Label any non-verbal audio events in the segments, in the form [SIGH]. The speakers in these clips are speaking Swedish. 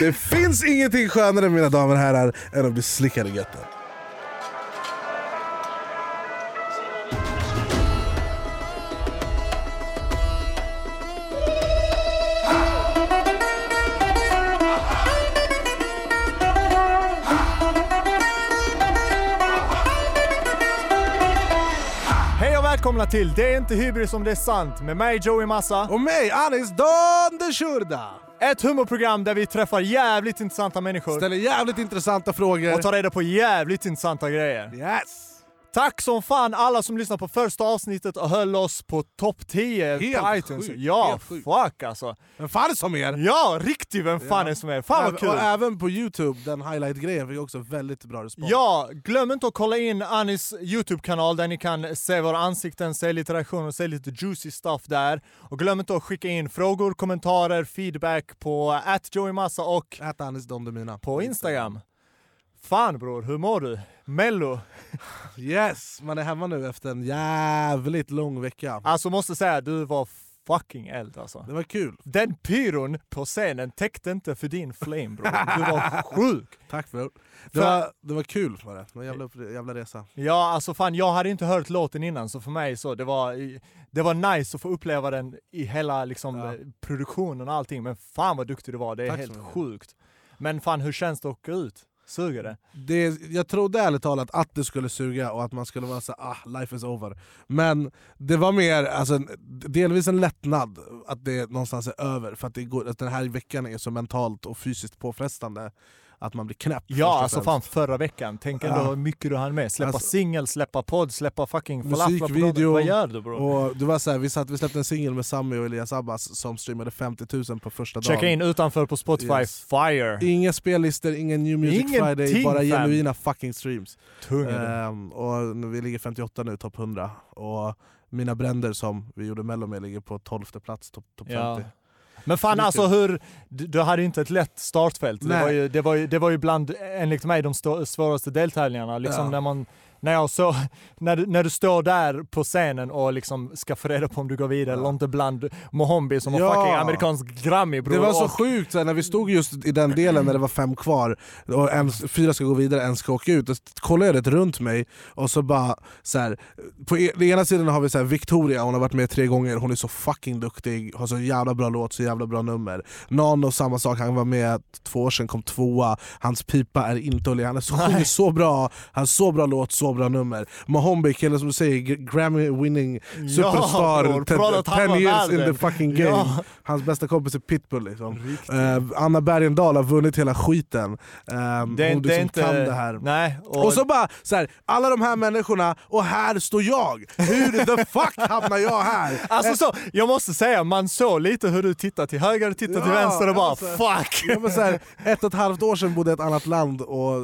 Det finns ingenting skönare mina damer och herrar än att bli slickad i götten. Hej och välkomna till Det är inte hybris om det är sant med mig Joey Massa. Och mig, Anis Don de Shurda! Ett humorprogram där vi träffar jävligt intressanta människor Ställer jävligt intressanta frågor. och tar reda på jävligt intressanta grejer. Yes! Tack som fan alla som lyssnade på första avsnittet och höll oss på topp 10 Helt på iTunes. sjukt, Ja, helt fuck alltså. Vem fan är som er? Ja, riktigt vem fan Ja. är som är. Fan vad kul. Och även på youtube, den highlight-grejen fick också väldigt bra respons. Ja, glöm inte att kolla in Anis YouTube-kanal där ni kan se våra ansikten, se lite reaktioner och se lite juicy stuff där. Och glöm inte att skicka in frågor, kommentarer, feedback på @joeymassa och Ät Anis Don Demina. på Instagram. Fan bror, hur mår du? Mello? Yes! Man är hemma nu efter en jävligt lång vecka. Alltså måste säga, du var fucking eld alltså. Det var kul. Den pyron på scenen täckte inte för din flame bror. Du var [LAUGHS] sjuk. Tack för det. För- var, det var kul var det. Det var jävla, jävla resa. Ja, alltså fan jag hade inte hört låten innan så för mig så det var, det var nice att få uppleva den i hela liksom Ja. produktionen och allting. Men fan vad duktig du var, det är Tack helt sjukt. Men fan hur känns det att åka ut? Suger det? Det, jag trodde ärligt talat att det skulle suga och att man skulle vara så ah, life is over. Men det var mer, alltså, delvis en lättnad att det någonstans är över. För att, det går, att den här veckan är så mentalt och fysiskt påfrestande att man blir knäpp. Ja, alltså fan förra veckan. Tänk ändå Ja. hur mycket du hann med. Släppa Alltså- singel, släppa podd, släppa fucking Musikvideo. Vad gör du bror? Och det var så här, vi, satt, vi släppte en singel med Sami och Elias Abbas som streamade 50 000 på första dagen. Checka in utanför på Spotify, Yes. fire! Inga spellistor, ingen New Music Ingenting, Friday, bara genuina fucking streams. Tung. Ehm, och vi ligger 58 nu, topp 100. Och mina bränder som vi gjorde mello med ligger på 12 plats, topp top 50. Ja. Men fan alltså hur, du, hade ju inte ett lätt startfält. Det var, ju, det, var ju, det var ju bland, enligt mig, de stå, svåraste deltävlingarna. Liksom Ja. när, man, när, jag så, [LAUGHS] när, du, när du står där på scenen och liksom ska få reda på om du går vidare Ja. eller inte bland Mohombi som har Ja. fucking amerikansk Grammy bror. Det var så Och- sjukt så här, när vi stod just i den delen när det var fem kvar och en, fyra ska gå vidare, en ska åka ut. Då kollade jag runt mig och så bara så här, På e- ena sidan har vi så här, Victoria, hon har varit med tre gånger, hon är så fucking duktig, har så jävla bra låt, så jävla bra nummer. Nano samma sak, han var med två år sedan, kom tvåa, hans pipa är inte olja, han är så, Nej. sjunger så bra, han har så bra låt, så bra nummer. Mohombi, killen som säger, G- Grammy winning superstar, bror, att han 10 var years in the fucking game. Ja. Hans bästa kompis är Pitbull liksom. Eh, Anna Bergendahl har vunnit hela skiten. Eh, det hon det liksom inte... kan det här. Nej. Och, Och så bara så här, alla de här människorna, och här står jag! Hur the fuck hamnar jag här? alltså så, jag måste säga, man såg lite hur du tittar till höger och tittar till Ja, vänster och bara alltså. fuck! Ja, men så här, ett och ett halvt år sedan bodde jag i ett annat land och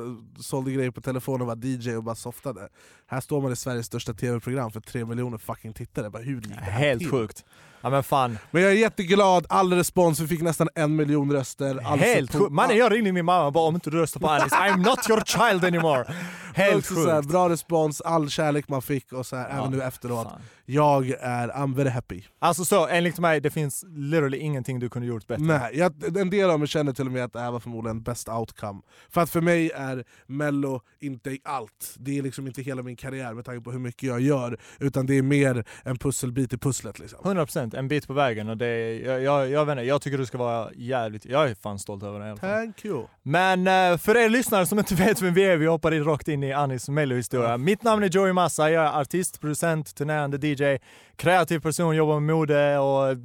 sålde grejer på telefon och var DJ och bara softade. that. Här står man i Sveriges största tv-program för tre miljoner fucking tittare. Bara, hur gick det här Helt till? sjukt. Ja men fan. Men jag är jätteglad, all respons, vi fick nästan en miljon röster. All Helt sjukt. Mannen jag ringde min mamma och bara om inte du röstar på Alice, I'm not your child anymore. Helt Också så här, sjukt. bra respons, all kärlek man fick och så här, Ja, även nu efteråt. Fan. Jag är I'm very happy. Alltså så, enligt mig, det finns literally ingenting du kunde gjort bättre. Nej, jag, en del av mig känner till och med att det här var förmodligen best outcome. För att för mig är mello inte allt. Det är liksom inte hela min karriär med tanke på hur mycket jag gör. Utan det är mer en pusselbit i pusslet. Liksom. 100% en bit på vägen och det är, jag, jag, jag vet inte, jag tycker du ska vara jävligt, jag är fan stolt över det i alla fall. Thank you. Men eh, för er lyssnare som inte [LAUGHS] vet vem vi är, vi hoppar in rakt in i Anis mello-historia. Mitt namn är Joey Massa, jag är artist, producent, turnerande DJ, kreativ person, jobbar med mode och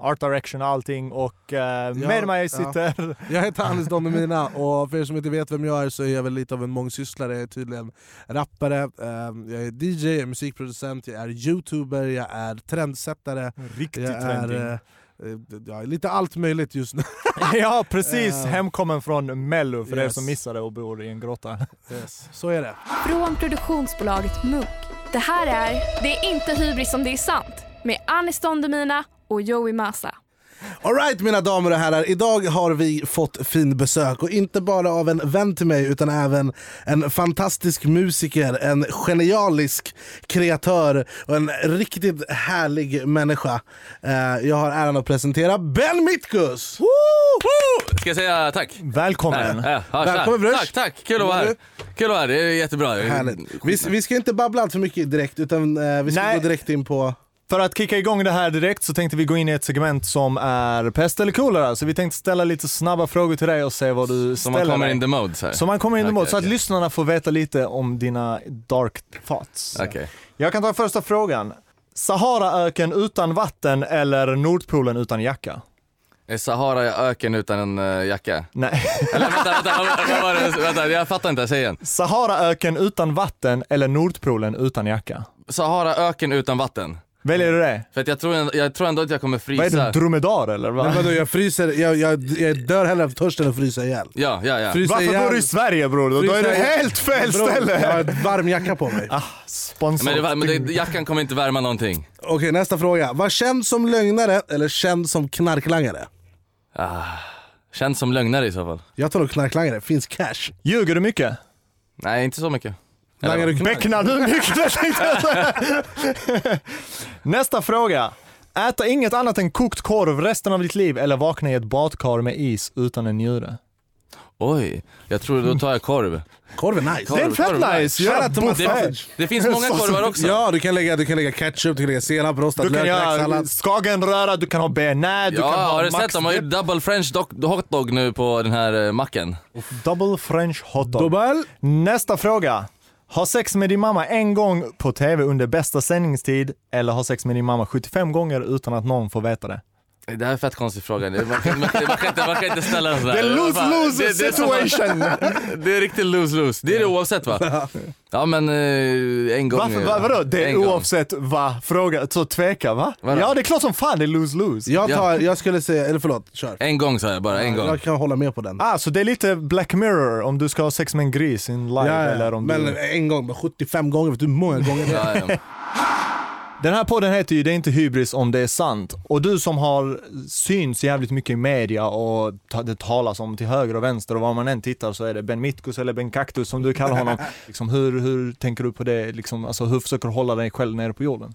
art direction och allting och eh, med mig sitter... [LAUGHS] Jag heter Anis Don Demina och för er som inte vet vem jag är så är jag väl lite av en mångsysslare. Jag är tydligen rappare, eh, jag är DJ, jag är musikproducent, jag är youtuber, jag är trendsättare. Riktigt Jag trendig. är eh, eh, ja, lite allt möjligt just nu. [LAUGHS] ja precis, Eh. hemkommen från mello för er Yes. som missade och bor i en grotta. [LAUGHS] Yes. Så är det. Från produktionsbolaget Munk. Det här är Det är inte hybris om det är sant med Anis Don Demina och Joey Massa. Alright mina damer och herrar, idag har vi fått fin besök och inte bara av en vän till mig utan även en fantastisk musiker, en genialisk kreatör och en riktigt härlig människa. Eh, Jag har äran att presentera Ben Mitkus! Ska jag säga tack? Välkommen. Ja, ja, Välkommen. Brush. Tack, tack. Kul att vara här. Kul att vara här, det är jättebra. Härligt. Vi, vi ska inte babbla allt för mycket direkt utan eh, vi ska Nej. gå direkt in på... För att kicka igång det här direkt så tänkte vi gå in i ett segment som är pest eller kolera. Så vi tänkte ställa lite snabba frågor till dig och se vad du Så ställer man kommer in the mode så här. Så man kommer in i Okej, mode, så att okej. lyssnarna får veta lite om dina dark thoughts. Okej. Jag kan ta första frågan. Saharaöken utan vatten eller Nordpolen utan jacka? Är Sahara öken utan en uh, jacka? Nej. Eller vänta, vänta, det? vänta, jag fattar inte, säg igen. Saharaöken utan vatten eller Nordpolen utan jacka? Sahara öken utan vatten. Väljer du det? För att jag tror, jag tror ändå att jag kommer Vad är frysa. du, dromedar eller? Va? Men vadå, jag, fryser, jag, jag, jag dör hellre av törst än att frysa ihjäl. Ja, ja, ja. Frysa Varför ihjäl- bor du i Sverige bror? Då är du frysa helt fel Bror, Jag har ställe! en varm jacka på mig. Ah, sponsor. Men, det, men det, jackan kommer inte värma någonting. Okej, nästa fråga. Var känd som lögnare eller känd som knarklangare? Ah, känns som lögnare i så fall. Jag tar nog knarklangare, finns cash. Ljuger du mycket? Nej, inte så mycket. Langar vad? du knark? Becknar du mycket? Nästa fråga. Äta inget annat än kokt korv resten av ditt liv eller vakna i ett badkar med is utan en njure? Oj, jag tror då tar jag korv. Korv är nice. Det är Korv, fett korv, nice! Gör sausage. Det finns många [LAUGHS] korvar också. Ja, du kan lägga, du kan lägga ketchup, du kan lägga senap, rostad Du kan lök, göra skagenröra, du kan ha bearnaise, du Ja, kan ha har du sett? De har ju double french hotdog nu på den här eh, macken. Double french hotdog. Dubbel. Nästa fråga. Ha sex med din mamma en gång på tv under bästa sändningstid eller ha sex med din mamma 75 gånger utan att någon får veta det? Det här är en fett konstig fråga. Det- Man kan, man, kan, man, kan inte, man kan inte ställa en sån här. Det är lose-lose det- det är som- situation! [LAUGHS] Det är riktigt lose-lose. Det är det oavsett va? Ja men eh, en gång. Varför, va, vadå? Det är en gång. oavsett vad? Fråga, så tveka va? Vadå? Ja det är klart som fan det är lose-lose. Jag, Ja. tar, jag skulle säga, eller förlåt, kör. En gång sa jag bara, en gång. Jag kan hålla med på den. Ah, så det är lite Black Mirror om du ska ha sex med en gris in live Ja, eller ja. om Men du... en gång, men 75 gånger, vet du hur många gånger det är? Ja, ja. Den här podden heter ju Det är inte hybris om det är sant. Och du som har syns jävligt mycket i media och det talas om till höger och vänster och var man än tittar så är det Ben Mitkus eller Ben Cactus som du kallar honom. [LAUGHS] liksom, hur, hur tänker du på det? Liksom, alltså, hur försöker du hålla dig själv nere på jorden?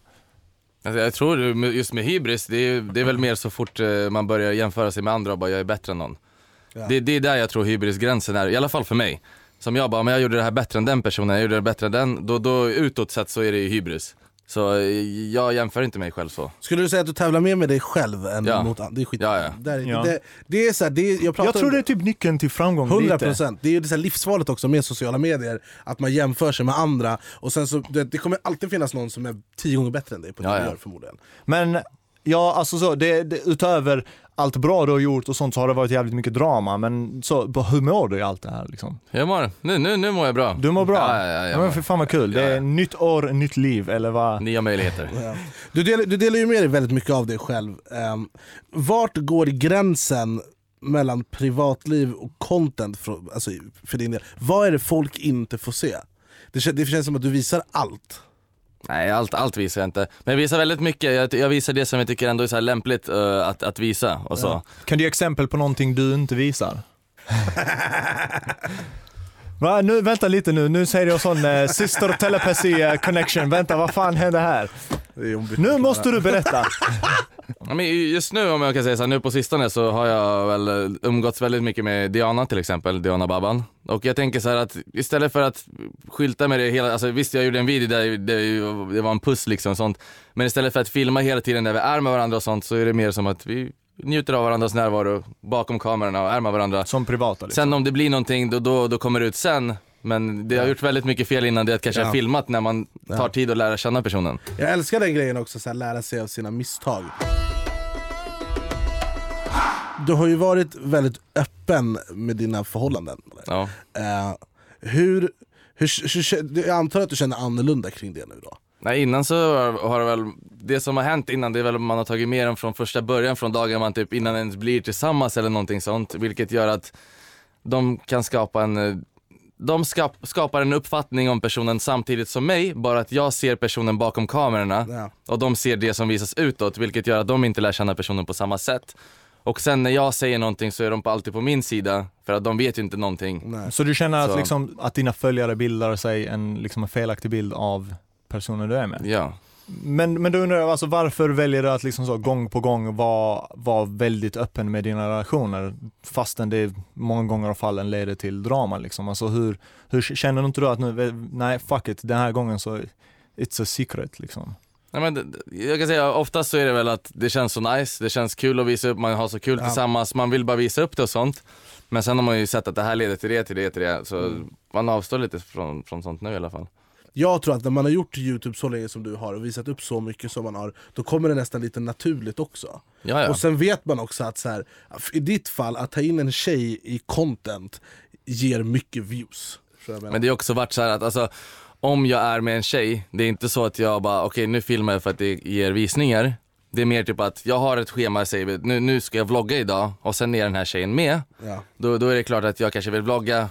Alltså, jag tror just med hybris, det är, det är väl mer så fort eh, man börjar jämföra sig med andra och bara jag är bättre än någon. Ja. Det, det är där jag tror hybrisgränsen är, i alla fall för mig. Som jag bara, men jag gjorde det här bättre än den personen, jag gjorde det bättre än den, då, då utåt sett så är det ju hybris. Så eh, jag jämför inte mig själv så. Skulle du säga att du tävlar mer med dig själv än Ja. mot andra? Det är skit. Ja, ja. Där, Ja. Det, det är så här, det är, jag, pratar Jag tror det är typ nyckeln till framgång 100 lite. procent. Det är ju det så här livsvalet också med sociala medier, att man jämför sig med andra och sen så, det, det kommer alltid finnas någon som är tio gånger bättre än dig på det Ja, du ja. gör förmodligen. Men ja, alltså så, det, det, utöver allt bra du har gjort och sånt så har det varit jävligt mycket drama. Men så, hur mår du i allt det här liksom? Jag mår, nu, nu, nu mår jag bra. Du mår bra? Ja, ja, ja, jag men för fan vad kul. Det är Ja, ja. nytt år, nytt liv eller vad? Nya möjligheter. [LAUGHS] Du, delar, du delar ju med dig väldigt mycket av dig själv. Um, vart går gränsen mellan privatliv och content för, alltså, för din del? Vad är det folk inte får se? Det, kän- det känns som att du visar allt. Nej, allt, allt visar jag inte. Men jag visar väldigt mycket, jag, jag visar det som jag tycker ändå är så här lämpligt eh, att, att visa och så. Ja. Kan du ge exempel på någonting du inte visar? [LAUGHS] Va, nu, vänta lite nu, nu säger jag sån eh, syster telepathy eh, connection. Vänta, vad fan händer här? Nu måste du berätta. Ja, men just nu om jag kan säga så här, nu på sistone så har jag väl eh, umgåtts väldigt mycket med Diana till exempel, Diana Baban. Och jag tänker så här att istället för att skylta med det hela, alltså visst jag gjorde en video där det, det var en puss liksom sånt. Men istället för att filma hela tiden när vi är med varandra och sånt så är det mer som att vi njuter av varandras närvaro bakom kamerorna och är med varandra. Som privata liksom. Sen om det blir någonting då, då, då kommer det ut sen. Men det har gjort väldigt mycket fel innan det att kanske Ja. filmat när man tar Ja. tid att lära känna personen. Jag älskar den grejen också, så här, lära sig av sina misstag. Du har ju varit väldigt öppen med dina förhållanden. Ja. Eh, hur, hur, hur, jag antar att du känner annorlunda kring det nu då? Nej innan så har det väl, det som har hänt innan det är väl att man har tagit med dem från första början från dagen man typ innan ens blir tillsammans eller någonting sånt. Vilket gör att de kan skapa en de skap, skapar en uppfattning om personen samtidigt som mig, bara att jag ser personen bakom kamerorna Ja. och de ser det som visas utåt, vilket gör att de inte lär känna personen på samma sätt. Och sen när jag säger någonting så är de på- alltid på min sida, för att de vet ju inte någonting. Nej. Så du känner att, Så- liksom, att dina följare bildar sig en, liksom en felaktig bild av personen du är med? Ja. Men, men då undrar jag, alltså, varför väljer du att liksom så, gång på gång vara vara väldigt öppen med dina relationer fastän det många gånger av fallen leder till drama? Liksom? Alltså, hur, hur känner du inte du att nu, nej fuck it, den här gången så it's a secret liksom? Nej, men, jag kan säga oftast så är det väl att det känns så nice, det känns kul att visa upp, man har så kul Ja. tillsammans, man vill bara visa upp det och sånt. Men sen har man ju sett att det här leder till det, till det, till det, så Mm. man avstår lite från, från sånt nu i alla fall. Jag tror att när man har gjort Youtube så länge som du har och visat upp så mycket som man har, då kommer det nästan lite naturligt också. Ja, ja. Och sen vet man också att så här, i ditt fall, att ta in en tjej i content ger mycket views. Men det har också varit så att alltså, om jag är med en tjej, det är inte så att jag bara okej nu filmar jag för att det ger visningar. Det är mer typ att jag har ett schema, säger nu, nu ska jag vlogga idag och sen är den här tjejen med. ja. Då, då är det klart att jag kanske vill vlogga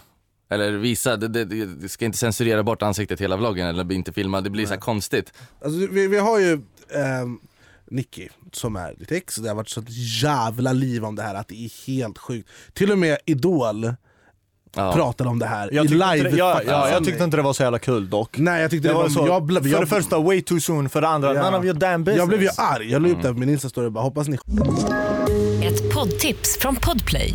eller visa, det, det, det ska inte censurera bort ansiktet hela vloggen eller inte filma, det blir så här konstigt. Alltså, vi, vi har ju ehm, Nicky som är ditt ex, det har varit sånt jävla liv om det här att det är helt sjukt. Till och med Idol Ja. pratade om det här Jag i live. det, ja, ja, jag tyckte inte det var så jävla kul dock. Nej jag tyckte Det det, var var, så, jag, blev, för jag, det första way too soon, för det andra Ja. none of your damn business. jag blev ju arg, jag la upp det på min instastory och bara hoppas ni Ett poddtips från Podplay.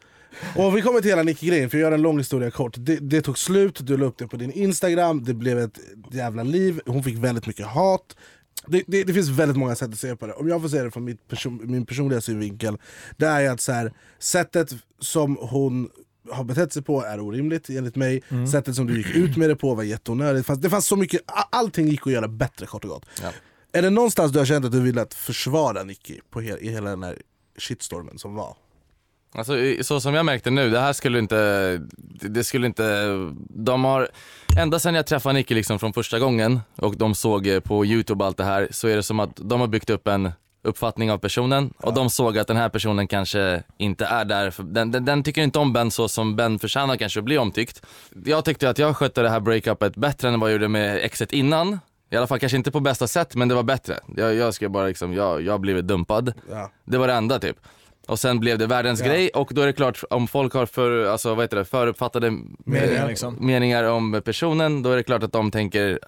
Och vi kommer till hela Nicky-grejen, för att göra en lång historia kort. Det, det tog slut, du la upp det på din Instagram, det blev ett jävla liv, hon fick väldigt mycket hat. Det, det, det finns väldigt många sätt att se på det. Om jag får se det från person, min personliga synvinkel, det är att så här, sättet som hon har betett sig på är orimligt enligt mig. Sättet som du gick ut med det på var jätteonödigt. Det fanns, det fanns så mycket, allting gick att göra bättre kort och gott. Ja. Är det någonstans du har känt att du ville att försvara Nicky på he, i hela den här shitstormen som var? Alltså så som jag märkte nu, det här skulle inte, det skulle inte, de har, ända sedan jag träffade Nicky liksom från första gången och de såg eh, på youtube allt det här så är det som att de har byggt upp en uppfattning av personen och de såg att den här personen kanske inte är där, den, den, den tycker inte om Ben så som Ben förtjänar kanske att bli omtyckt. Jag tyckte att jag skötte det här breakupet bättre än vad jag gjorde med exet innan. I alla fall kanske inte på bästa sätt men det var bättre. Jag, jag ska bara liksom, jag, jag har blivit dumpad. Ja. Det var det enda typ. Och sen blev det världens Ja. grej och då är det klart om folk har för, alltså, vad heter det, föruppfattade Meningar, liksom. meningar om personen, då är det klart att de tänker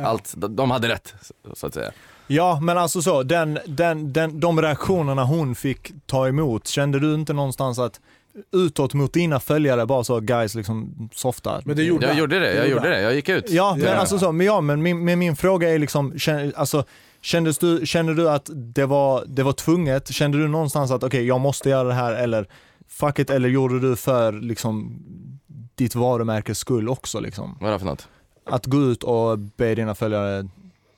allt, de, de hade rätt så- att säga. Ja, men alltså så, den, den, den, de reaktionerna hon fick ta emot, kände du inte någonstans att utåt mot dina följare bara så guys liksom softa? Men det gjorde Jag gjorde det, jag gjorde det, jag gick ut. Ja, men Ja. alltså så, men ja, men min, men min fråga är liksom, alltså, kändes du, kände du att det var, det var tvunget? Kände du någonstans att okej, jag måste göra det här eller fuck it, eller gjorde du för liksom ditt varumärkes skull också liksom? Vad är det för något? Att gå ut och be dina följare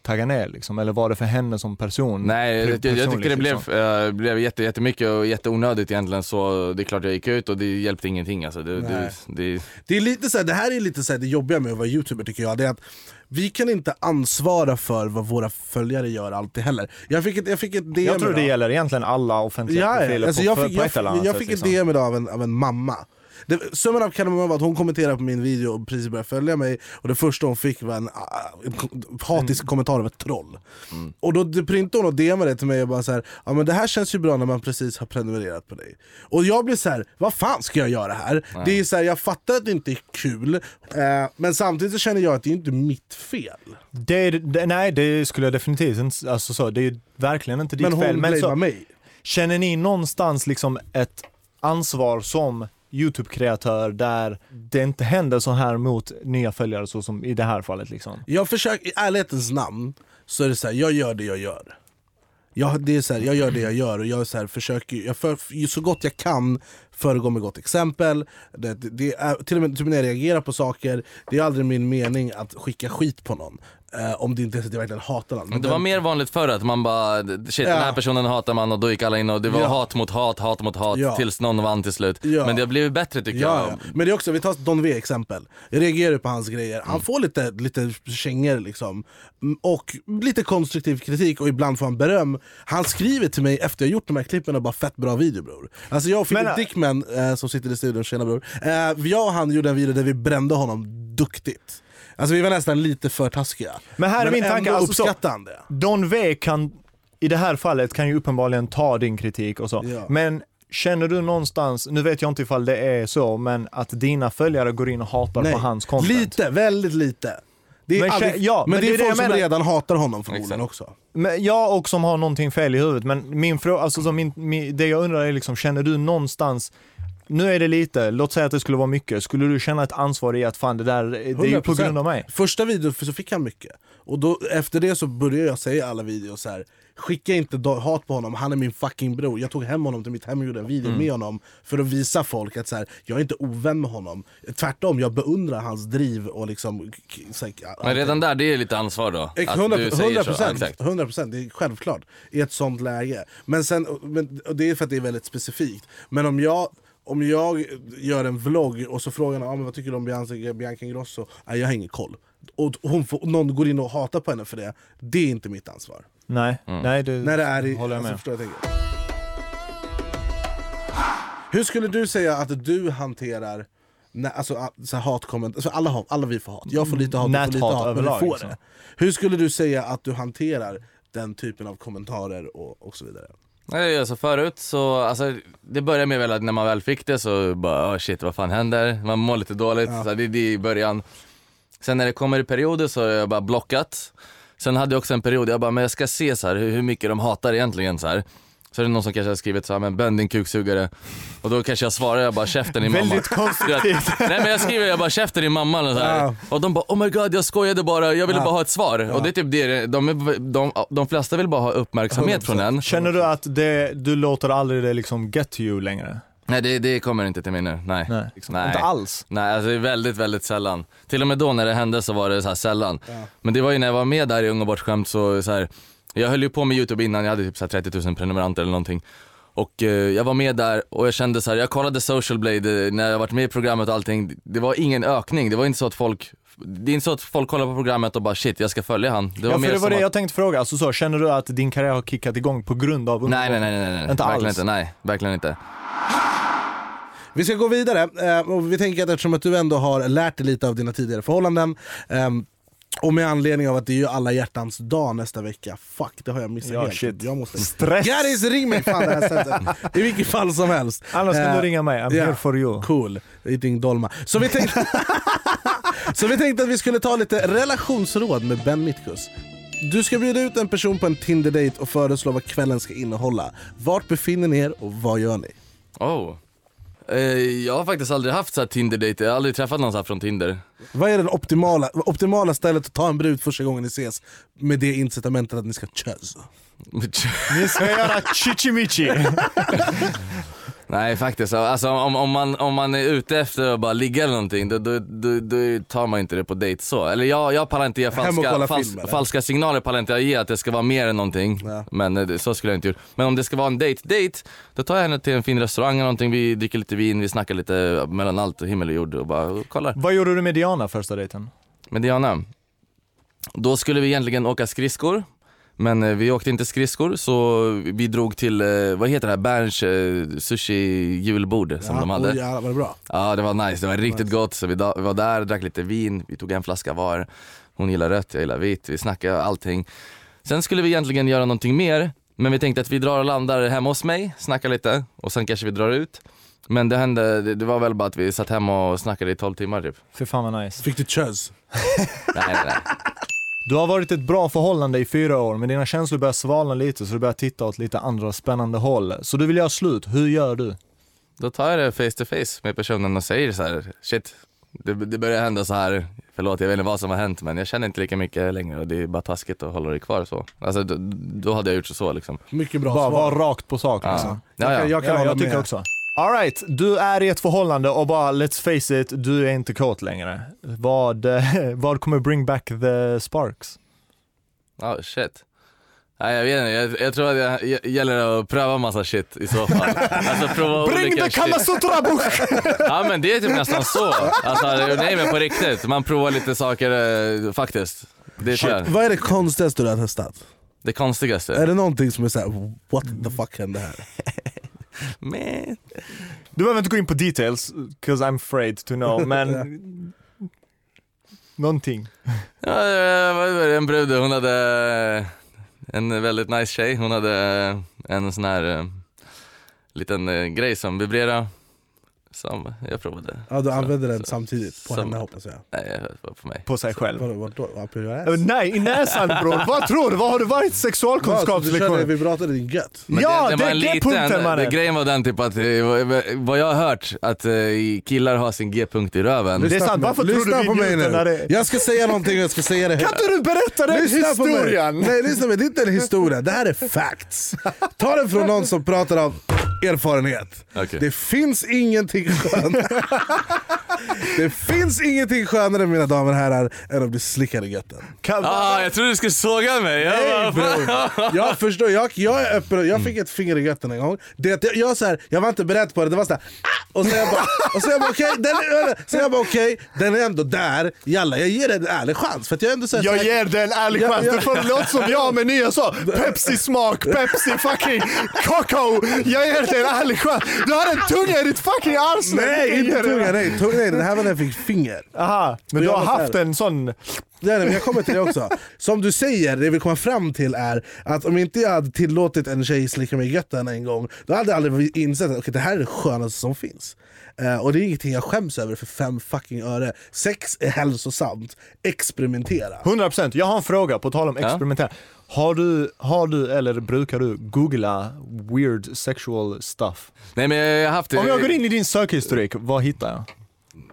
tagga ner liksom, eller var det för henne som person? Nej, jag, jag, tyckte det blev, liksom? äh, blev jätte, jättemycket och jätteonödigt egentligen så det är klart jag gick ut och det hjälpte ingenting alltså. Det, det, det, Det, är lite så här, det här är lite så här, det jobbiga med att vara youtuber tycker jag, det är att vi kan inte ansvara för vad våra följare gör alltid heller. Jag fick ett, jag fick ett DM Jag tror det idag. gäller egentligen alla offentliga Ja, profiler. Alltså på, jag fick, på jag, ett eller fick, annat jag fick ett liksom. DM idag av en, av en mamma. Det, summan av kardemumman var att hon kommenterade på min video och precis började följa mig och det första hon fick var en, ah, en hatisk kommentar av ett troll. Och då printade hon och DMade det till mig och bara så här, ja men det här känns ju bra när man precis har prenumererat på dig. Och jag blir så här, vad fan ska jag göra här? Det är så här, jag fattar att det inte är kul, eh, men samtidigt så känner jag att det är inte mitt fel. Det, det, nej, det skulle jag definitivt inte, alltså så, det är ju verkligen inte ditt Men hon fel. Men så, mig. känner ni någonstans liksom ett ansvar som YouTube-kreatör där det inte händer så här mot nya följare så som i det här fallet liksom? Jag försöker, i ärlighetens namn, så är det så här, jag gör det jag gör. Jag, det är så här, jag gör det jag gör och jag, så här, försöker, jag för, så gott jag kan föregå med gott exempel. Det, det, det är, till och med typ när jag reagerar på saker, det är aldrig min mening att skicka skit på någon. Eh, om det inte är så att jag verkligen hatar någon. Men det var mer vanligt förr att man bara, shit Ja. den här personen hatar man och då gick alla in och det var Ja. hat mot hat, hat mot hat Ja. tills någon vann till slut. Ja. Men det har blivit bättre tycker Ja, jag. ja. Men det är också, vi tar Don V exempel. Jag reagerar på hans grejer. Han får lite, lite kängor liksom. Mm, Och lite konstruktiv kritik och ibland får han beröm. Han skriver till mig efter jag gjort de här klippen och bara fett bra video bror. Alltså jag och Philip Men, äh, Dickman eh, som sitter i studion, tjena bror. Eh, jag och han gjorde en video där vi brände honom duktigt. Alltså vi var nästan lite för taskiga. Men här är min tanke, alltså så- uppskattade han det. Don V kan, i det här fallet kan ju uppenbarligen ta din kritik och så. Ja. Men känner du någonstans, nu vet jag inte ifall det är så, men att dina följare går in och hatar Nej. på hans content? Lite, väldigt lite. Det är Men aldrig, ja, men, men det det är är det folk jag som menar. redan hatar honom förmodligen också. Men jag och som har någonting fel i huvudet, men min fråga, alltså så min, min, det jag undrar är liksom, känner du någonstans nu är det lite, låt säga att det skulle vara mycket, skulle du känna ett ansvar i att fan det där, det är ju på 100%. grund av mig? Första videon så fick han mycket, och då, efter det så började jag säga i alla videos så här. Skicka inte hat på honom, han är min fucking bror. Jag tog hem honom till mitt hem och gjorde en video Mm. med honom för att visa folk att så här, jag är inte ovän med honom. Tvärtom, jag beundrar hans driv och liksom... här, Men redan där, det är lite ansvar då. Ex- Att 100 du säger 100 så. Ja, procent, exakt. 100 procent, det är självklart i ett sånt läge. Men, sen, men och det är för att det är väldigt specifikt. Men om jag, om jag gör en vlogg och så frågar någon ah, men vad tycker du om Bianca, Bianca Ingrosso? Nej, jag har ingen koll. Och hon får, någon går in och hatar på henne för det, det är inte mitt ansvar. Nej, nej det När det är i, håller jag alltså, med. förstår jag tänker. Hur skulle du säga att du hanterar när, alltså, så här hatkomment, alltså alla, hat, alla vi får hat, jag får lite hat, du får lite Näthat hat, men vi överlag, får liksom. det. Hur skulle du säga att du hanterar den typen av kommentarer och, och så vidare? Nej, alltså förut så, alltså det började med väl att när man väl fick det så bara oh shit vad fan händer? Man mår lite dåligt, Ja. så det är det i början. Sen när det kommer i perioder så har jag bara blockat. Sen hade jag också en period, jag bara men jag ska se så här, hur, hur mycket de hatar egentligen så här. Så är det någon som kanske har skrivit så här, men bönn din kuksugare. Och då kanske jag svarar, jag bara käften din mamma. Väldigt [LAUGHS] konstruktivt. Nej men jag skriver, jag bara käften din mamma och så här. Ja. Och de bara oh my god jag skojade bara, jag ville Ja. bara ha ett svar. Och det är typ det, de, är, de, de flesta vill bara ha uppmärksamhet från en. Känner du att det, du låter aldrig det liksom get to you längre? Nej det, det kommer inte till mig nu, nej. Nej, Nej. inte alls. Nej, alltså det är väldigt, väldigt sällan. Till och med då när det hände så var det så här sällan. Men det var ju när jag var med där i Ung och bortskämt så, så här, jag höll ju på med youtube innan, jag hade typ så här 30 000 prenumeranter eller någonting. Och eh, jag var med där och jag kände så här, jag kollade Social Blade eh, när jag varit med i programmet och allting, det var ingen ökning, det var inte så att folk det är inte så att folk kollar på programmet och bara shit jag ska följa han. Det var ja, mer för det var det att, jag tänkte fråga. Alltså så, känner du att din karriär har kickat igång på grund av nej, nej nej nej nej, Inte verkligen alls. inte, nej, verkligen inte. Vi ska gå vidare, eh, och vi tänker att eftersom att du ändå har lärt dig lite av dina tidigare förhållanden ehm, och med anledning av att det är ju alla hjärtans dag nästa vecka, fuck det har jag missat Ja, helt. shit. Jag måste... Stress! Garis ring mig fan det här sättet! I vilket fall som helst. Annars kan Eh, du ringa mig, I'm ja. here for you. Cool, eating dolma. Så vi, tänkte... [LAUGHS] så vi tänkte att vi skulle ta lite relationsråd med Ben Mitkus. Du ska bjuda ut en person på en Tinder-date och föreslå vad kvällen ska innehålla. Vart befinner ni er och vad gör ni? Oh. Eh, jag har faktiskt aldrig haft så här Tinder-date, jag har aldrig träffat någon så här från Tinder. Vad är det optimala, optimala stället att ta en brud första gången ni ses med det incitamentet att ni ska kös? [LAUGHS] Ni ska göra chichimichi. [LAUGHS] Nej faktiskt, alltså om, om, man, om man är ute efter att bara ligga eller någonting då, då, då, då tar man inte det på dejt så. Eller jag, jag pallar inte ge falska, fals, film, falska signaler, pallar inte jag ge att det ska vara mer än någonting. Ja. Men eh, så skulle jag inte gjort. Men om det ska vara en date, date, då tar jag henne till en fin restaurang eller någonting, vi dricker lite vin, vi snackar lite mellan allt himmel och jord och bara kollar. Vad gjorde du med Diana första dejten? Men Diana, då skulle vi egentligen åka skridskor. Men eh, vi åkte inte skridskor så vi drog till, eh, vad heter det här, Berns eh, sushi julbord som Ja, de hade. oj, jävlar, var det bra? Ja det var nice, det var riktigt gott. Så vi, var där, drack lite vin, vi tog en flaska var. Hon gillar rött, jag gillar vitt, vi snackade allting. Sen skulle vi egentligen göra någonting mer, men vi tänkte att vi drar och landar hemma hos mig, snackar lite och sen kanske vi drar ut. Men det hände, det, det var väl bara att vi satt hemma och snackade i 12 timmar typ. Fy fan vad nice. Fick du kös? [LAUGHS] Nej nej nej. Du har varit i ett bra förhållande i fyra år, men dina känslor börjar svalna lite så du börjar titta åt lite andra spännande håll. Så du vill göra slut, hur gör du? Då tar jag det face to face med personen och säger så här: shit, det, det börjar hända så här. förlåt jag vet inte vad som har hänt men jag känner inte lika mycket längre och det är bara taskigt att hålla det kvar så. Alltså då, då hade jag gjort så liksom. Mycket bra Bara svar. vara rakt på sak Ja. liksom. Ja, ja. Jag kan Ja, jag tycker också. Alright, du är i ett förhållande och bara let's face it, du är inte kåt längre. Vad, eh, [LAUGHS] vad kommer bring back the sparks? Ja, shit. Nej jag vet inte, jag, jag tror att jag, jag gäller att pröva massa shit i så fall. Alltså prova Bring olika the Kama shit. Sutra book! [LAUGHS] Ja men det är typ nästan så. Alltså nej men på riktigt, man provar lite saker eh, faktiskt. Det jag. Vad är det konstigaste du har testat? Det konstigaste. Är det någonting som är såhär, what the fuck hände här? [LAUGHS] Men... Du behöver inte gå in på details, cause I'm afraid to know, [LAUGHS] men någonting. Ja, var en brud, hon hade en väldigt nice tjej. Hon hade en sån här eh, liten eh, grej som vibrerade. Som jag provade. Ja, du använder den samtidigt på Som- henne hoppas jag. Nej, på mig. På sig själv. Vadå, vadå? Eh, Nej, i näsan bror. [LAUGHS] Vad tror du? Vad har du varit så Du körde sexualkunskapslektion? vibrator i din gött? Ja, det, är liten- punkten det, mannen. Grejen var den typ att, eh, vad- vad jag har hört, att eh, killar har sin g-punkt i röven. Det är sant. Varför tror du på mig nu. Jag ska säga någonting och jag ska säga det Kan inte du berätta den Lyssna på mig. historien? Nej lyssna på mig, det är inte en historia, det här är facts. Ta det från någon som pratar av erfarenhet. Okej. Det finns ingenting skönare [LAUGHS] Det finns ingenting skönare mina damer och herrar än att bli slickad i götten. Kan, Ah, jag trodde du skulle såga mig. Jag Nej bara, jag förstår, jag, jag är öppen, jag fick ett finger i götten en gång. Det, jag, jag, så här, jag var inte beredd på det, det var såhär ah! och så jag bara, och så jag bara okej, den, är- så jag bara okej, den är ändå där, jalla jag ger den en ärlig chans. För att jag är ändå så här, jag så här, ger dig en ärlig chans. ja. Det får låta som jag med nya så. Pepsi-smak, Pepsi fucking kakao. Jag ger dig en ärlig chans. Du har en tunga i ditt fucking arsle. Nej, inte tunga, nej, tunga, nej, det här var när jag fick finger. Aha, men du har haft en sån... Nej, nej, men jag kommer till det också. Som du säger, det jag vill komma fram till är att om inte jag hade tillåtit en tjej slicka mig i götten en gång, då hade jag aldrig insett att okay, det här är det skönaste som finns. Eh, och det är ingenting jag skäms över för fem fucking öre. Sex är hälsosamt, experimentera. 100%. Jag har en fråga på tal om Ja. Har du, har du eller brukar du googla weird sexual stuff? Nej men jag har haft Om jag går in i din sökhistorik, vad hittar jag?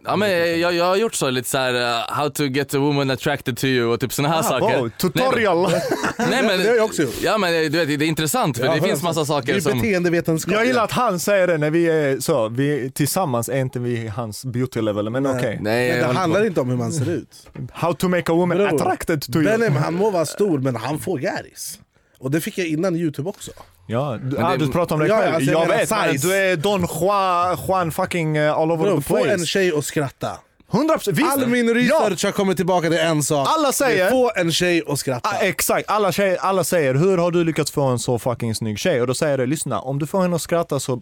Ja men jag, jag har gjort så lite såhär, uh, how to get a woman attracted to you och typ såna här saker. wow, tutorial! Nej, men, [LAUGHS] Det har jag också gjort. Ja men du vet, det är intressant för Ja, det finns massa Det saker är som... beteendevetenskap. Jag gillar att han säger det när vi är så, vi tillsammans är inte vi hans beauty level, men okej. Nej, Men jag det handlar på. inte om hur man ser ut. How to make a woman Bror, attracted to you. Benim, han må vara stor men han får gäris. Och det fick jag innan youtube också. Ja, du, ah, du pratar om dig Ja, själv. alltså, jag jag vet, size. du är Don Juan, Juan fucking uh, all over Bro, the få place. en tjej att skratta. 100% visst! All min ja, research har kommit tillbaka till en sak. Alla säger- Få en tjej att skratta. ah, exakt, alla, tjejer, alla säger hur har du lyckats få en så fucking snygg tjej? Och då säger jag lyssna, om du får henne att skratta så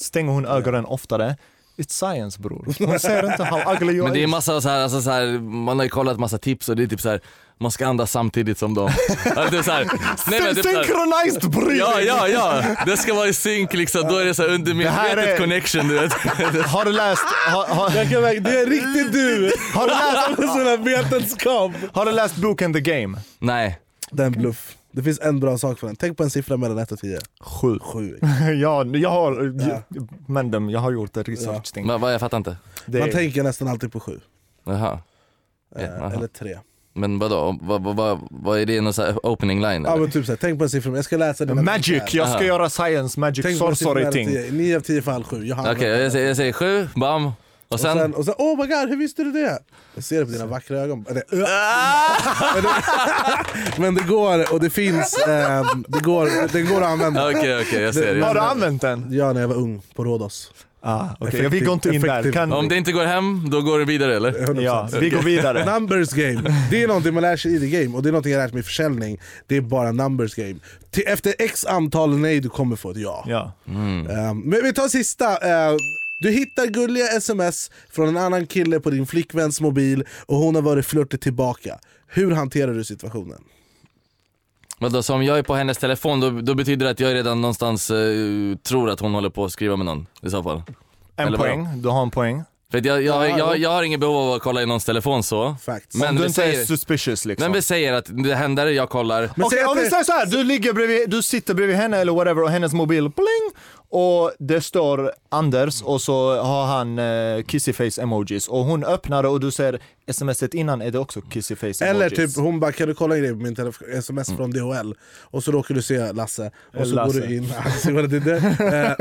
stänger hon ögonen oftare. It's science bror. Hon ser inte how ugly you Men det är are. massa så här, alltså så här, man har ju kollat massa tips och det är typ så här, man ska andas samtidigt som dem. [LAUGHS] Alltså, så här, nej, men så här, Synchronized breathing! Ja, ja, ja! Det ska vara i synk liksom, då är det så här undermedvetet är- connection du vet. [LAUGHS] Har du läst, har, har, Jag kan Det är riktigt du! har, du läst, [LAUGHS] Sån här vetenskap. har du läst boken The Game? Nej. Det är en bluff. Det finns en bra sak för den. Tänk på en siffra mellan 1 och 10. Sju. 7. ja, jag har, Ja. men dem, jag har gjort ett research thing. Vad, vad, jag fattar inte. Det Man är- tänker nästan alltid på 7. Jaha. Ja, Eh, aha. eller 3. Men vadå, vad, vad, vad, vad är det någon så här opening line Ja, eller? men typ såhär, tänk på en siffra. Jag ska läsa dina Magic, jag ska Aha. göra science, magic, Tänk sorcery ting. 10. 9 av 10 fall 7. Jag har Okej, jag, säger, jag säger sju, bam. Och och sen? sen, och sen, oh my god, hur visste du det? Jag ser det på dina vackra ögon. Eller, men, det, [LAUGHS] men det går, och det finns, eh, det går, det går att använda. Okej, okej, jag ser. Har Jag du använt den? Ja, när jag var ung på Rhodos. Ah, okay. Vi går inte in där. Kan, Om det inte går hem, då går det vidare eller? 100%. ja, vi går vidare. [LAUGHS] Numbers game, det är någonting man lär sig i the game och det är någonting jag lärt mig i försäljning. Det är bara numbers game. Till, efter x antal nej du kommer få ett ja. Ja. Mm. Ehm, men vi tar sista. Ehm, du hittar gulliga sms från en annan kille på din flickväns mobil och hon har varit flörtig tillbaka. Hur hanterar du situationen? Vadå, så om jag är på hennes telefon då, då betyder det att jag redan någonstans eh, tror att hon håller på att skriva med någon i så fall? En Eller vadå? poäng, du har en poäng. För att jag, jag, Ja, jag, ja. jag har inget behov av att kolla i någons telefon så. Facts. Men Om du vi inte är säger, suspicious liksom. men vi säger att det händer, jag kollar. Men Okej, säg att om vi säger så här, du, ligger bredvid, du sitter bredvid henne eller whatever och hennes mobil bling och det står Anders och så har han eh, kissy-face emojis och hon öppnar och du ser smset innan är det också kissy-face Eller emojis. typ hon bara kan du kolla in det på min telefon, sms från DHL och så råkar du se Lasse och så Lasse. går du in? [LAUGHS]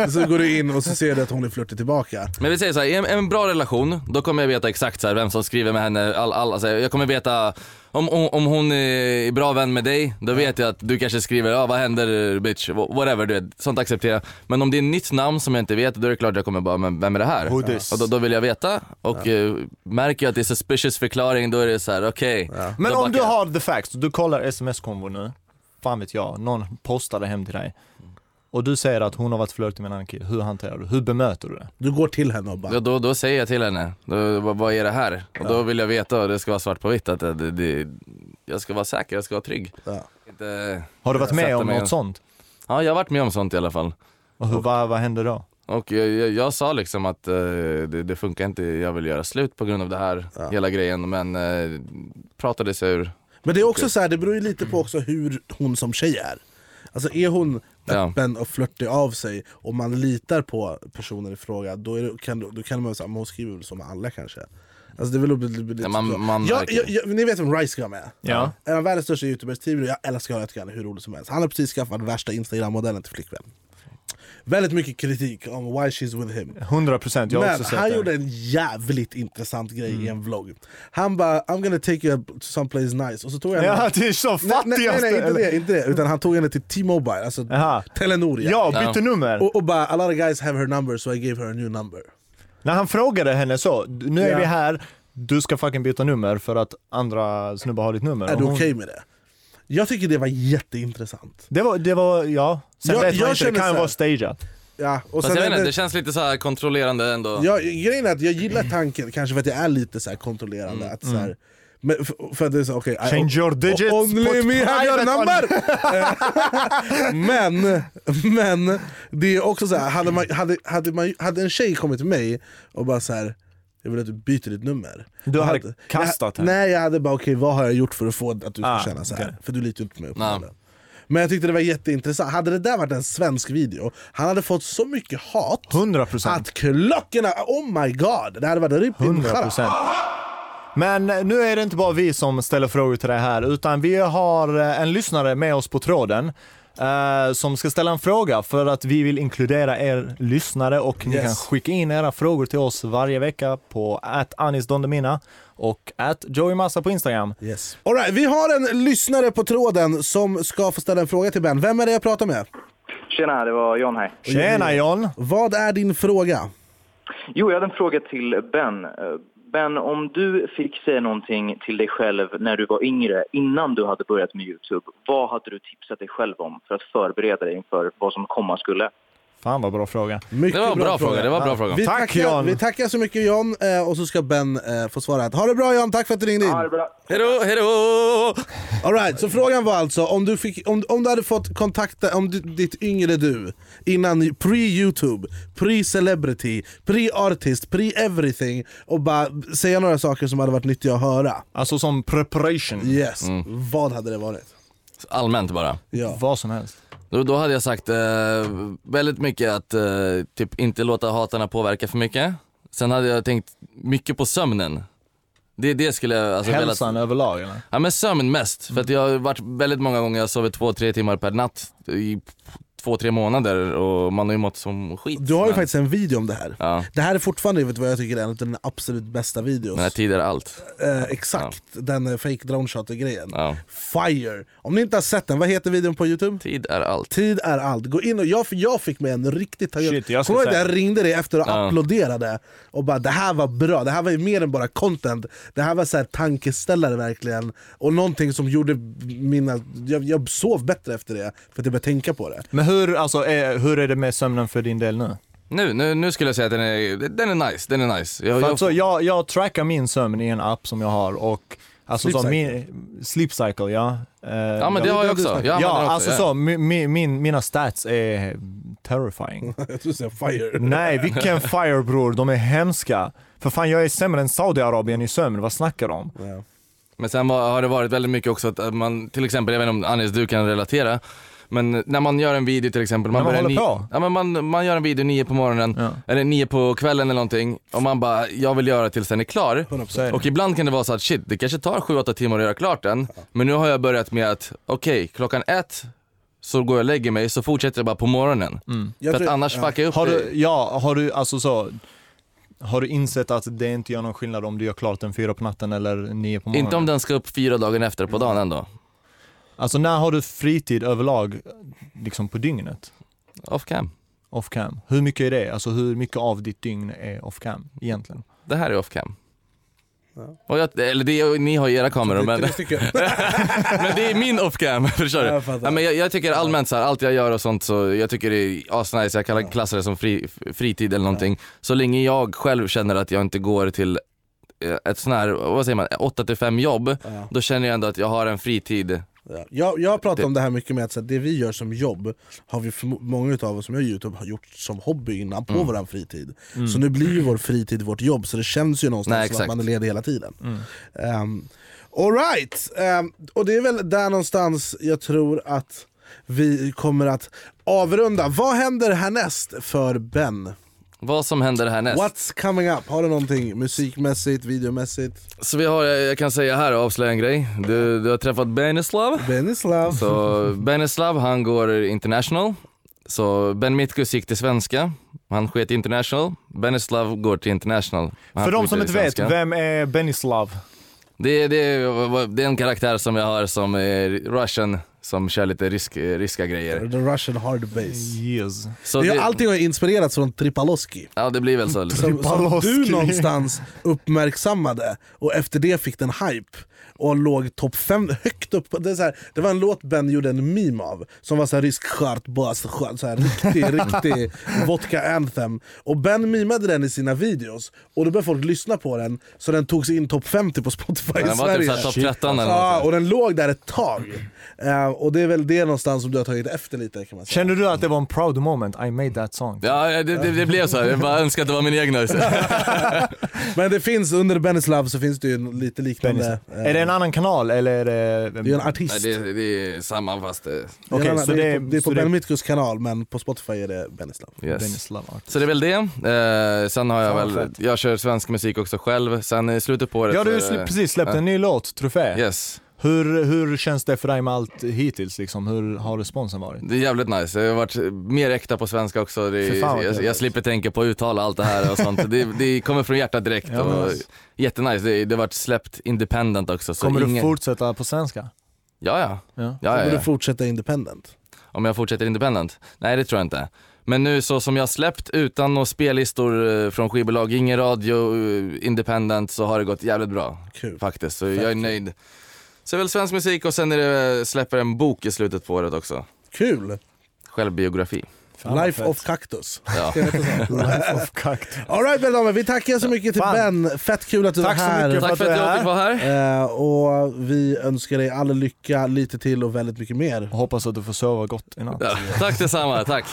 Eh, så går du in och så ser du att hon är flörtig tillbaka. Men vi säger så här, i en, en bra relation, då kommer jag veta exakt så här, vem som skriver med henne, all, all, alltså, jag kommer veta om, om, om hon är bra vän med dig, då vet jag att du kanske skriver ja vad händer bitch, Wh- whatever du vet, sånt accepterar jag. Men om det är ett nytt namn som jag inte vet, då är det klart jag kommer bara, men vem är det här? Who this? Och då, då vill jag veta, och eh, märker jag att det är suspicious förklaring, då är det så här: okej. Men då om backar du jag. har the facts, du kollar sms-konvo nu, fan vet jag, någon postade hem till dig och du säger att hon har varit flörtig med en annan kille, hur hanterar du? Hur bemöter du det? Du går till henne och bara Då, då, då säger jag till henne, då, vad, vad är det här? Och då vill jag veta, och det ska vara svart på vitt, att det, det, det, jag ska vara säker, jag ska vara trygg. Ja. Inte, Har du varit med om något sånt? Ja, jag har varit med om sånt i alla fall. Och hur, vad, vad hände då? Och jag, jag, jag sa liksom att eh, det, det funkar inte, jag vill göra slut på grund av det här, hela grejen, men uh, pratade sig ur. Men det är också så här, det beror ju lite på också hur hon som tjej är. Alltså är hon Ja. Öppen och flörtig av sig och man litar på personen i fråga, då, det, kan, då kan man säga att hon skriver väl som alla kanske. Alltså det är väl lite, Ja, man- man jag, jag, jag, Ni vet vem Rice Gum är? Ja. En av världens största youtubers, Tibro, jag älskar han är hur rolig som helst. Han har precis skaffat värsta instagram-modellen till flickvän. Väldigt mycket kritik om why she's with him. 100 procent, jag har Men också sett han det. gjorde en jävligt intressant grej i en vlogg. Han bara I'm gonna take you to someplace nice, och så tog jag Ja, henne det är så Nej, nej, nej, fattigaste! nej inte, eller? det, inte det, utan han tog henne till T-Mobile, alltså Jaha. Telenor Ja, bytte nummer. och, och bara a lot of guys have her number so I gave her a new number När han frågade henne så, nu är Ja. vi här, du ska fucking byta nummer för att andra snubbar har ditt nummer. Är du okej med det? Jag tycker det var jätteintressant Det var, det var, ja. Sen Jag- vet man jag inte, det kan här- vara stageat. ja, och Fast jag vet inte, det känns lite så här kontrollerande ändå. jag, Grejen är att jag gillar tanken, kanske för att jag är lite så här kontrollerande att så här, men för, för att det är så, okay, I- Mm, Change your digits, Only me have your number! men, men det är också så här, hade, man, hade, hade, man, hade en tjej kommit till mig och bara så här. Jag vill att du byter ditt nummer. Du Jag hade kastat jag, henne? Nej jag hade bara okej vad har jag gjort för att få att du ska Ah, känna så här? okej. För du litar ju inte på mig uppenbarligen. Men jag tyckte det var jätteintressant, hade det där varit en svensk video, han hade fått så mycket hat 100 procent. att klockorna, oh my god! Det hade varit in 100 procent. Men eh, nu är det inte bara vi som ställer frågor till dig här, utan vi har eh, en lyssnare med oss på tråden eh, som ska ställa en fråga för att vi vill inkludera er lyssnare och ni Yes. kan skicka in era frågor till oss varje vecka på anisdondemina och joeymassa på Instagram. Yes. All right, vi har en lyssnare på tråden som ska få ställa en fråga till Ben. Vem är det jag pratar med? Tjena, det var John här. Tjena John! Vad är din fråga? Jo, jag hade en fråga till Ben. Ben, om du fick säga någonting till dig själv när du var yngre, innan du hade börjat med Youtube, vad hade du tipsat dig själv om för att förbereda dig inför vad som komma skulle? Fan vad bra fråga. Mycket Det var en bra fråga, det var en bra fråga. Vi Tack, tackar, John. Vi tackar så mycket John, eh, och så ska Ben eh, få svara. Ha det bra John, tack för att du ringde in. Ja, det är bra. Hejdå, hejdå! All right, så frågan var alltså om du, fick, om, om du hade fått kontakta om du, ditt yngre du innan pre-youtube, pre-celebrity, pre-artist, pre-everything och bara säga några saker som hade varit nyttiga att höra. Alltså som preparation, Yes, vad hade det varit? Allmänt bara. Ja. vad som helst. Då, då hade jag sagt eh, väldigt mycket att eh, typ inte låta hatarna påverka för mycket. Sen hade jag tänkt mycket på sömnen. Det, det skulle jag alltså Hälsan velat... överlag eller? Ja men sömn mest, för att jag har varit väldigt många gånger, jag sovit två, tre timmar per natt i två, tre månader och man har ju mått som skit. Du har ju men, faktiskt en video om det här. Ja, Det här är fortfarande vet vad jag tycker är en av de absolut bästa videos. men tid är allt. Eh, exakt, den eh, fake drone shot grejen. Ja. Fire! Om ni inte har sett den, vad heter videon på youtube? Tid är allt. Tid är allt. Gå in och jag, jag fick med en riktigt taggad... Jag Kommer att jag ringde dig efter och Ja. applåderade och bara det här var bra, det här var ju mer än bara content. Det här var så här tankeställare verkligen. Och någonting som gjorde mina... Jag, jag sov bättre efter det, för att jag började tänka på det. Men hur, alltså, är, hur är det med sömnen för din del nu? Nu, nu, nu skulle jag säga att den är, den är nice, den är nice. Jag, jag, alltså, jag, jag trackar min sömn i en app som jag har och Alltså Sleep så, cycle. min, sleep cycle ja. Eh, ja men det har jag också. Jag ja, också, alltså ja. så, mi, mi, min, mina stats är terrifying. [LAUGHS] Jag tror du fire. Nej, vilken [LAUGHS] fire bror, de är hemska. För fan jag är sämre än Saudiarabien i sömn, vad snackar du om? Ja. Men sen har det varit väldigt mycket också att att man, till exempel, jag vet inte om Anis du kan relatera, Men när man gör en video till exempel, man, När man håller på. Ja, men man, man gör en video nio på morgonen, Ja. eller nio på kvällen eller någonting, och man bara, jag vill göra tills den är klar. Och ibland kan det vara så att shit, det kanske tar 7-8 timmar att göra klart den, men nu har jag börjat med att, okej, klockan ett så går jag och lägger mig, så fortsätter jag bara på morgonen. Jag För att tror- annars ja. fuckar jag upp Har du, ja, har du alltså så, har du insett att det inte gör någon skillnad om du gör klart den fyra på natten eller nio på morgonen? Inte om den ska upp fyra dagar efter på dagen ändå. Alltså när har du fritid överlag, liksom på dygnet? Off cam. Off cam. Hur mycket är det? Alltså hur mycket av ditt dygn är off cam egentligen? Det här är off cam. Och jag, eller det, ni har ju era kameror men, [LAUGHS] men det är min off cam, [LAUGHS] förstår du? Jag. Ja, men jag, jag tycker allmänt så här, allt jag gör och sånt så jag tycker det är asnice, jag kallar, klassar det som fri, fritid eller någonting. Så länge jag själv känner att jag inte går till eh, ett sån här, vad säger man, 8 till 5 jobb, Ja. då känner jag ändå att jag har en fritid. Ja. Jag, jag pratar Det- om det här mycket med att så här, det vi gör som jobb har vi för många av oss som gör Youtube har gjort som hobby innan på Mm. våran fritid. Så nu blir ju vår fritid vårt jobb så det känns ju någonstans Nej, som att man är ledig hela tiden. Mm. Um, Alright, um, och det är väl där någonstans jag tror att vi kommer att avrunda. Vad händer härnäst för Ben? Vad som händer härnäst. What's coming up? Har du någonting musikmässigt, videomässigt? Så vi har, jag kan säga här och avslöja en grej. Du, du har träffat Benislav. Benislav? Så [LAUGHS] Benislav han går international. Så Ben Mitkus gick till svenska, han sket international. Benislav går till international. Han För de som inte vet, vem är Benislav? Det, det, det är en karaktär som jag har som är russian, som kör lite rysk, ryska grejer. The Russian hard bass. Yes. Så Det, det, allting har inspirerats från Tripaloski. ja det blir väl så. Som, som Tripaloski. du någonstans uppmärksammade och efter det fick den hype och låg topp fem högt upp. Det, är så här, det var en låt Ben gjorde en meme av som var så här rysk skört bas, skört, så här, riktig, [LAUGHS] riktig vodka anthem. Och Ben mimade den i sina videos och då började folk lyssna på den så den tog sig in topp 50 på Spotify i Den var typ Sverige. topp 13 eller Ja, och den låg där ett tag. Eh, och det är väl det någonstans som du har tagit efter lite kan man säga. Kände du att det var en proud moment? I made that song. Ja det, det, det blev så, här. jag bara önskar att det var min egna. [LAUGHS] Men det finns, under Benislav så finns det ju en lite liknande... Benislav. Är det en annan kanal eller är det... Det är en artist. Nej, det, det är samma fast det, Det är, Okej, en- så det, är det- på, det är på det- Ben Mitkus kanal men på Spotify är det Benislav. yes. Så det är väl det. Eh, sen har jag Fan, väl, fett. jag kör svensk musik också själv. Sen i slutet på året Ja, du har är det- precis släppt en ny låt, Trofé. Yes. Hur, hur känns det för dig med allt hittills liksom? Hur har responsen varit? Det är jävligt nice. Jag har varit mer äkta på svenska också. Det fan jag, jag slipper tänka på att uttala allt det här och sånt. Det, det kommer från hjärtat direkt. Ja, och nice. jättenice. Det, det har varit släppt independent också. Så Kommer ingen... du fortsätta på svenska? Ja, ja. Ja. Kommer ja. du fortsätta independent? Om jag fortsätter independent? Nej, det tror jag inte. Men nu så som jag har släppt utan några spellistor eh, från skivbolag, ingen radio, eh, independent, så har det gått jävligt bra Kul. faktiskt. Så jag är nöjd. Så väl svensk musik och sen är det, släpper en bok i slutet på året också. Kul! Självbiografi. Fan, Life of Cactus. Ja. [LAUGHS] [LAUGHS] Life of [LAUGHS] Cactus. Alright mina damer, vi tackar så mycket till Fan. Ben. Fett kul att du Tack var så här. mycket Tack för att jag fick vara här. Eh, och vi önskar dig all lycka, lite till och väldigt mycket mer. Hoppas att du får sova gott i natt. Ja. Tack detsamma, tack.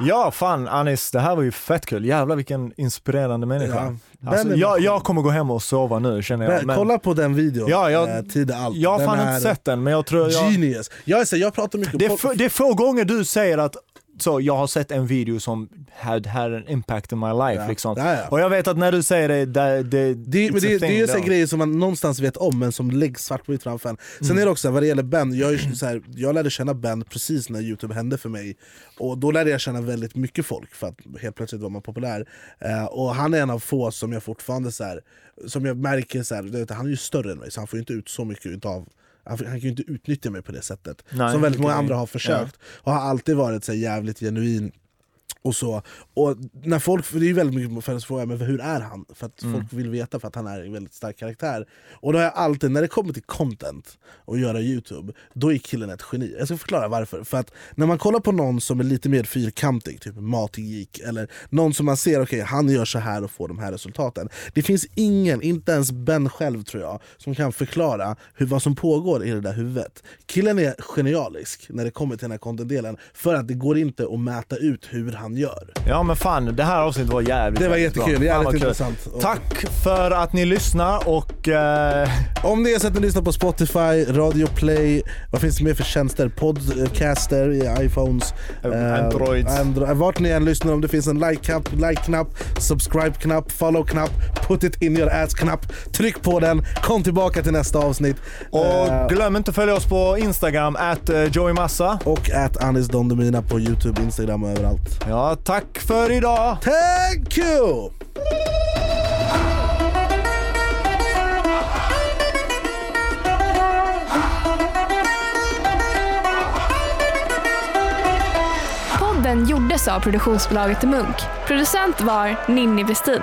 Ja, fan Anis, det här var ju fett kul. Jävlar vilken inspirerande människa. Ja. Alltså, jag, jag kommer gå hem och sova nu känner jag. Men kolla på den videon, Ja, jag- eh, Tid är allt. jag har fan inte sett den men jag tror jag... Genius! Jag, är så, jag pratar mycket det är få gånger du säger att så, jag har sett en video som had, had an impact in my life Ja. liksom. Ja, ja. Och jag vet att när du säger det, det, det, Det, men det, det är ju grejer som man någonstans vet om men som läggs svart på vitt framför en. Sen Mm. är det också, vad det gäller Ben, jag, så här, jag lärde känna Ben precis när Youtube hände för mig. Och då lärde jag känna väldigt mycket folk för att helt plötsligt var man populär. Eh, och han är en av få som jag fortfarande så här, som jag märker, så här, han är ju större än mig så han får ju inte ut så mycket utav han, kan ju inte utnyttja mig på det sättet. Nej, som väldigt många andra har försökt. Och har alltid varit så jävligt genuin och så. Och när folk, för det är ju väldigt mycket för att fråga men hur är han? För att folk vill veta för att han är en väldigt stark karaktär. Och då har jag alltid, när det kommer till content och göra Youtube, då är killen ett geni. Jag ska förklara varför. För att när man kollar på någon som är lite mer fyrkantig, typ Matgeek, eller någon som man ser, okej han gör så här och får de här resultaten. Det finns ingen, inte ens Ben själv tror jag, som kan förklara hur, vad som pågår i det där huvudet. Killen är genialisk när det kommer till den här content-delen, för att det går inte att mäta ut hur han gör. Ja men fan, det här avsnittet var jävligt Det var jättekul, bra. Jävligt intressant. Tack för att ni lyssnar och eh, Om det är så att ni lyssnar på Spotify, Radio Play, vad finns det mer för tjänster? Podcaster i iPhones, eh, Androids. Andro- vart ni än lyssnar, om det finns en like-knapp, like-knapp, subscribe-knapp, follow-knapp, put it in your ass-knapp. Tryck på den, kom tillbaka till nästa avsnitt. och Eh, glöm inte att följa oss på Instagram, at eh, joeymassa. och at Anis Don Demina på Youtube, Instagram och överallt. Ja, tack för idag! Thank you! Podden gjordes av produktionsbolaget Munk. Producent var Ninni Westin.